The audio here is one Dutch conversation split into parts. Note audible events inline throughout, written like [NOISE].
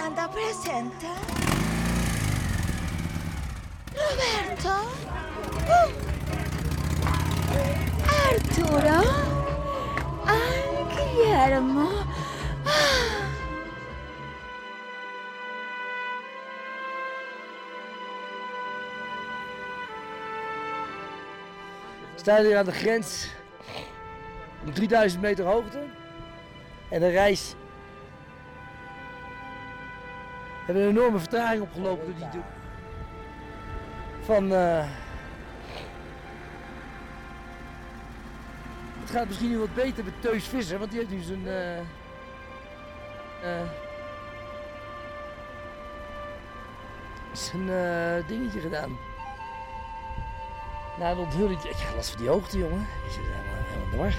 Miranda presenta Roberto uh, Arturo ah, Guillermo. We staan hier aan de grens op 3000 meter hoogte. En de reis. Hebben een enorme vertraging opgelopen door die. Van. eh, het gaat misschien nu wat beter met Teus Visser, want die heeft nu zijn. eh, zijn dingetje gedaan. Na een onthulling. Ik ga last van die hoogte, jongen. Je zit helemaal, helemaal de war.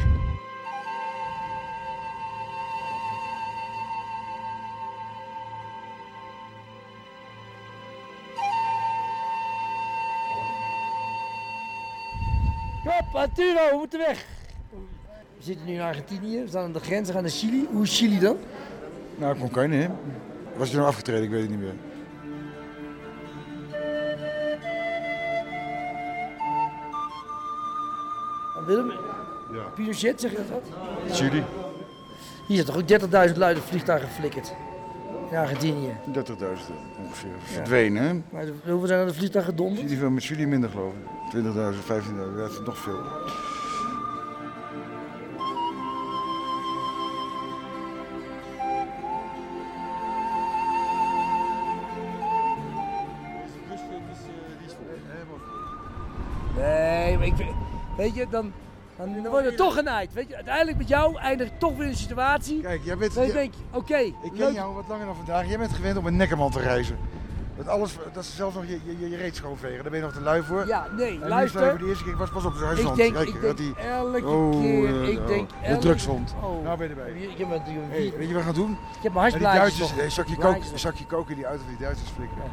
Kom, Arturo, we moeten weg. We zitten nu in Argentinië, we staan aan de grens, we gaan naar Chili. Hoe is Chili dan? Nou, cocaïne, hè? Was je nou afgetreden? Ik weet het niet meer. Aan Willem? Ja. Pinochet, zeg je dat wat? Chili? Hier zijn toch ook 30.000 luide vliegtuigen geflikkerd. In Argentinië. 30.000 ongeveer. Verdwenen, hè? Maar hoeveel zijn er de vliegtuigen gedonderd? Niet veel met Chili minder, geloof ik. 20.000, 15.000, dat is nog veel. Nee, maar ik vind- weet je, dan, dan, dan wordt het toch genaaid. Weet je, uiteindelijk met jou eindig ik toch weer in een situatie. Kijk, jij bent... Jij- denk je, oké, ik ken leuk. jou wat langer dan vandaag. Jij bent gewend om een nekkerman te reizen. Dat, alles, dat is zelfs nog je, je, je, je reet schoonvegen. Daar ben je nog te lui voor. Ja, nee, En je luister. voor de eerste keer, pas, pas op, zijn Ik hand. denk, Kijk, ik dat denk die, elke Oh, keer, ik oh, denk de elke- drugshond. Oh. Nou ben je erbij. Ik heb een, een, Hey, weet je wat we gaan doen? ik heb mijn hartblaadjes Duitsers, nee, zakje, kook, zakje koken in die auto van die Duitsers flikkeren.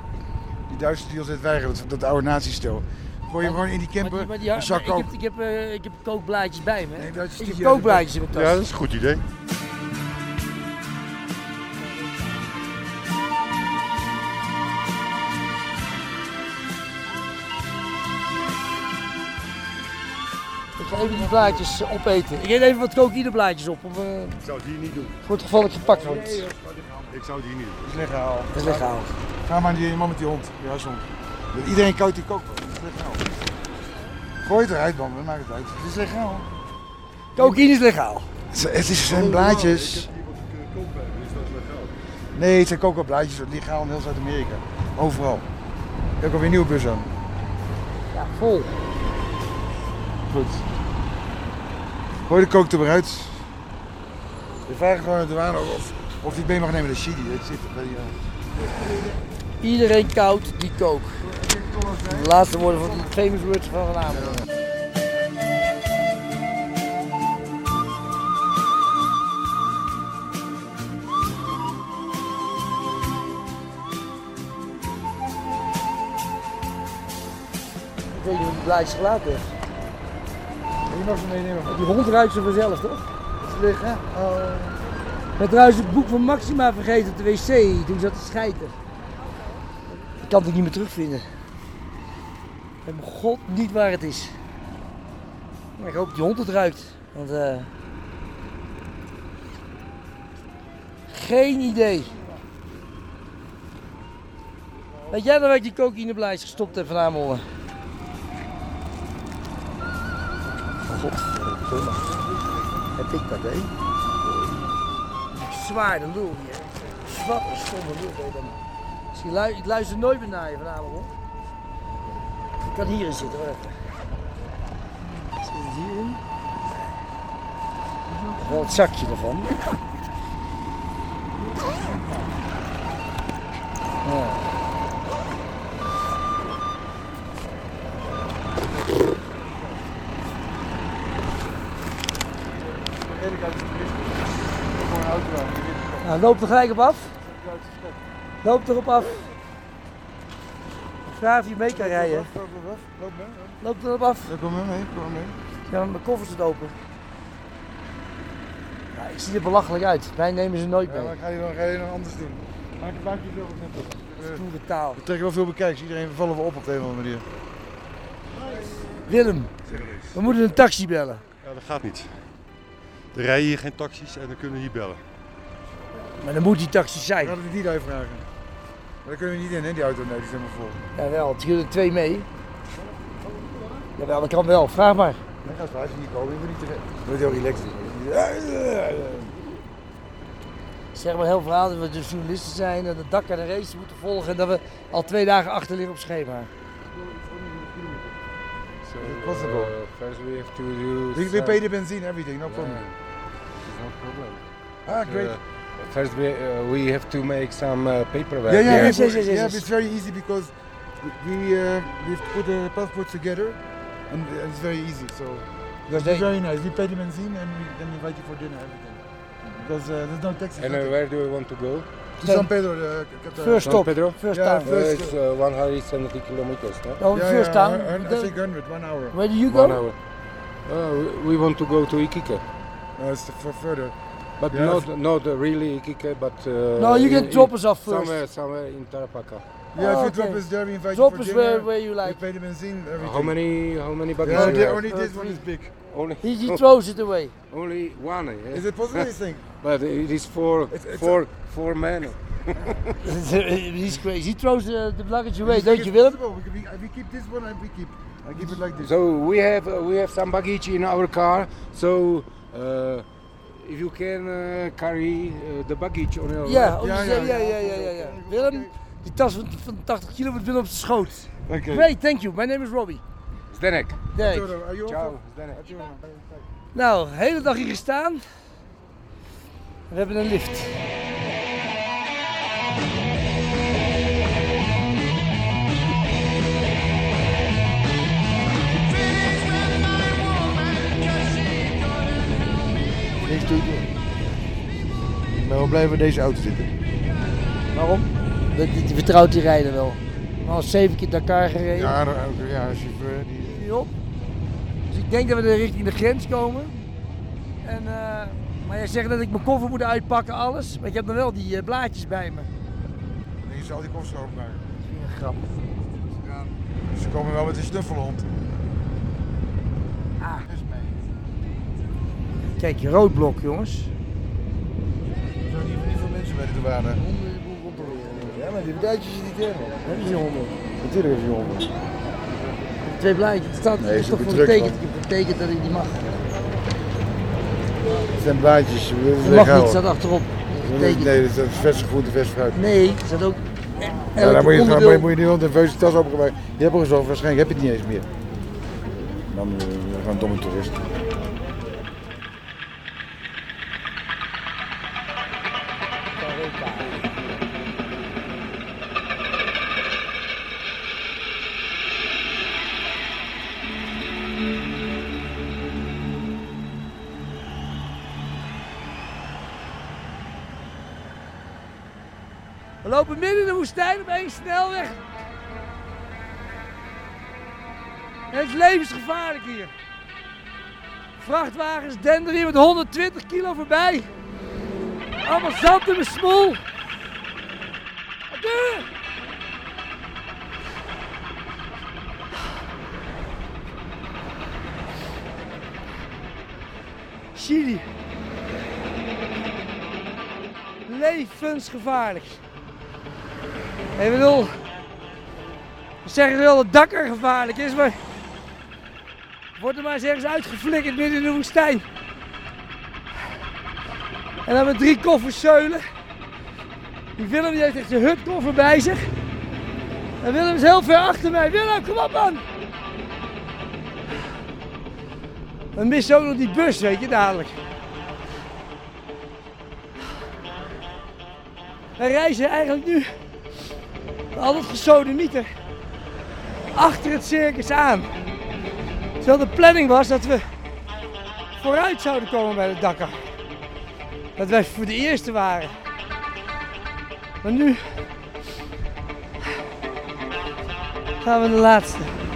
Die Duitsers die ons net weigeren, dat, dat oude nazi-stel. Gooi je hem gewoon in die Maar camper, die- maar die- een zak maar ik heb, ik heb, eh, ik heb kookblaadjes bij me. Nee, dat is ik heb die- kookblaadjes in mijn tas. Ja, dat is een goed idee. Ik ga even die blaadjes eh, opeten. Ik eet even wat cocaïneblaadjes op. Of, eh, Ik zou het hier niet doen. voor het geval ik gepakt word. Ik zou het hier niet doen. Dat is legaal. Dat is legaal. Ga maar die man met die hond, die huishond. Iedereen kookt die kook. Dat is legaal. Gooi het eruit, man. Dat maakt het uit. Het is legaal. Cocaïne is legaal. Het is- zijn blaadjes. Nee, het zijn coca-blaadjes. Legaal in heel Zuid-Amerika. Overal. Ik heb alweer een nieuwe bus aan. Ja, vol. Goed. Gooi de kook er maar uit. We vragen gewoon aan de douane of, of die mee mag nemen naar Chili. Het zit bij die, eh, Iedereen koud die kook. De laatste woorden van die famous words van Van Amerongen. Ik weet niet hoe die nog zo meenemen? Die hond ruikt ze vanzelf, toch? Ze liggen. Oh. Ik ben trouwens het boek van Maxima vergeten op de wc toen zat te schijten. Ik kan het niet meer terugvinden. Ik weet mijn god niet waar het is. Maar ik hoop dat die hond het ruikt. Want eh Geen idee. Weet jij dan waar ik die cocaïneblaadjes gestopt heb van Amerongen? Godverdomme. Heb ik dat, hè? Zwaar de lul hier. Wat een stomme lul dan. Dus ik luister nooit meer naar je vanavond hoor. Ik kan hierin zitten, hoor even. Zit het hierin? Wel het zakje ervan. Ja. Nou, loop er gelijk op af. Loop erop af. Ik vraag of je mee kan rijden. Loop maar af. Loop mee. Loop erop af. Ja, kom mee. Kom mee. Ja, mijn koffer staat open. Ja, ik zie er belachelijk uit. Mij nemen ze nooit Ja, mee. maar ga je, dan, ga je nog anders doen. Maak, maak je veel net op. Stoere taal. We trekken wel veel bekijks. Iedereen vallen we op op de een of andere manier. Willem, we moeten een taxi bellen. Ja, dat gaat niet. Er rijden hier geen taxis en dan kunnen we hier bellen. Maar dan moet die taxi We zijn. gaan het niet uitvragen. Maar daar kunnen we niet in, hè, die auto. Nee, die is helemaal vol. Jawel, het er twee mee. Jawel, dat kan wel. Vraag maar. Nee, dat is waar. Als je hier komen, je moet niet te... Je moet heel relaxed. Zeg maar heel verhaal dat we dus journalisten zijn en de dak aan de race moeten volgen en dat we al twee dagen achter liggen op schema. So Possible. uh, first we have to do. We, we pay the benzine, everything, no Yeah, problem. it's no problem. Ah, great. Uh, first we uh, we have to make some uh, paperwork. yeah, yeah, yes, we yes, yes, yes, yeah, it's very easy because we uh, we have put the passports together, and it's very easy. So Because it's they, very nice. We pay the benzine and we then invite you for dinner, everything. Because uh, there's no taxi. And uh, where do we want to go? to San Pedro, the Qatar. first San stop, Pedro? first Yeah, town. Uh, First, it's uh, 170 kilometers. No? No, yeah, first yeah, town. I, I Then- think 100, one hour. Where do you go? One hour. Uh, we- we want to go to Iquique, No, it's for further. But Yeah, not not really Iquique, but uh, No, you can in- drop in- us off first. somewhere somewhere in Tarapacá. Yeah, if Oh, you drop us there, we invite Drop you us for where, dinner. where you We like. pay the benzine, everything. How many how many baggage Yeah, you have? only this one is big. Only He, he [LAUGHS] throws it away. only one. eh? Is it possible, you think? [LAUGHS] But it is for It's- it's four four men. [LAUGHS] He's crazy. He throws the, the luggage away, don't you, Willem? We, we, we keep this one and we keep. I keep it like this. So we have uh, we have some baggage in our car. So uh, if you can uh, carry uh, the baggage on your Ja, Ja, ja, ja. Willem, die tas van, van 80 kilo wordt binnen op zijn schoot. Okay. Great, thank you. My name is Robbie. Zdenek. You Ciao? Zdenek. Nou, de hele dag hier gestaan. We hebben een lift. We blijven in deze auto zitten. Waarom? Die, vertrouwt die rijden wel. Maar al zeven keer Dakar gereden. Ja, ook, ja, chauffeur. Die... Op. Dus ik denk dat we richting de grens komen. En, eh, maar jij zegt dat ik mijn koffer moet uitpakken, alles. Maar ik heb dan wel die eh, blaadjes bij me. Je zal die koffers openmaken. Een grap. Ja. Ze komen wel met een snuffelhond. Ah. Kijk, rood blok, jongens. Er zijn niet, niet veel mensen bij de douane. Ja, maar die bedrijfjes is niet helemaal. Hebben ze honden? Natuurlijk heeft hij honden. Twee blaadjes. Het staat Nee, het is toch voor heb getekend dat ik die mag. Het zijn blaadjes. Is Dat mag niet, staat achterop. Getekend. Nee, dat is vers groente, vers fruit. Nee, er staat ook. Ja, dan moet je, dan onderdeel- moet je, moet je die hond een vuist tas opgemaakt. Je hebt al gezorgd, waarschijnlijk heb je het niet eens meer. Dan uh, gewoon een domme toerist. Lopen midden in de woestijn op één snelweg. Het is levensgevaarlijk hier. Vrachtwagens denderen hier met 120 kilo voorbij. Allemaal zand in mijn smoel. Je? Chili. Levensgevaarlijk. Ik bedoel, we zeggen wel dat Dakar gevaarlijk is, maar wordt er maar eens ergens uitgeflikkerd midden in de woestijn. En dan met drie koffers zeulen. Die Willem heeft echt zijn hutkoffer bij zich. En Willem is heel ver achter mij. Willem, kom op man! We missen ook nog die bus, weet je, dadelijk. Wij reizen eigenlijk nu al dat gesodemieter achter het circus aan. Terwijl de planning was dat we vooruit zouden komen bij de Dakar. Dat wij voor de eerste waren. Maar nu gaan we de laatste.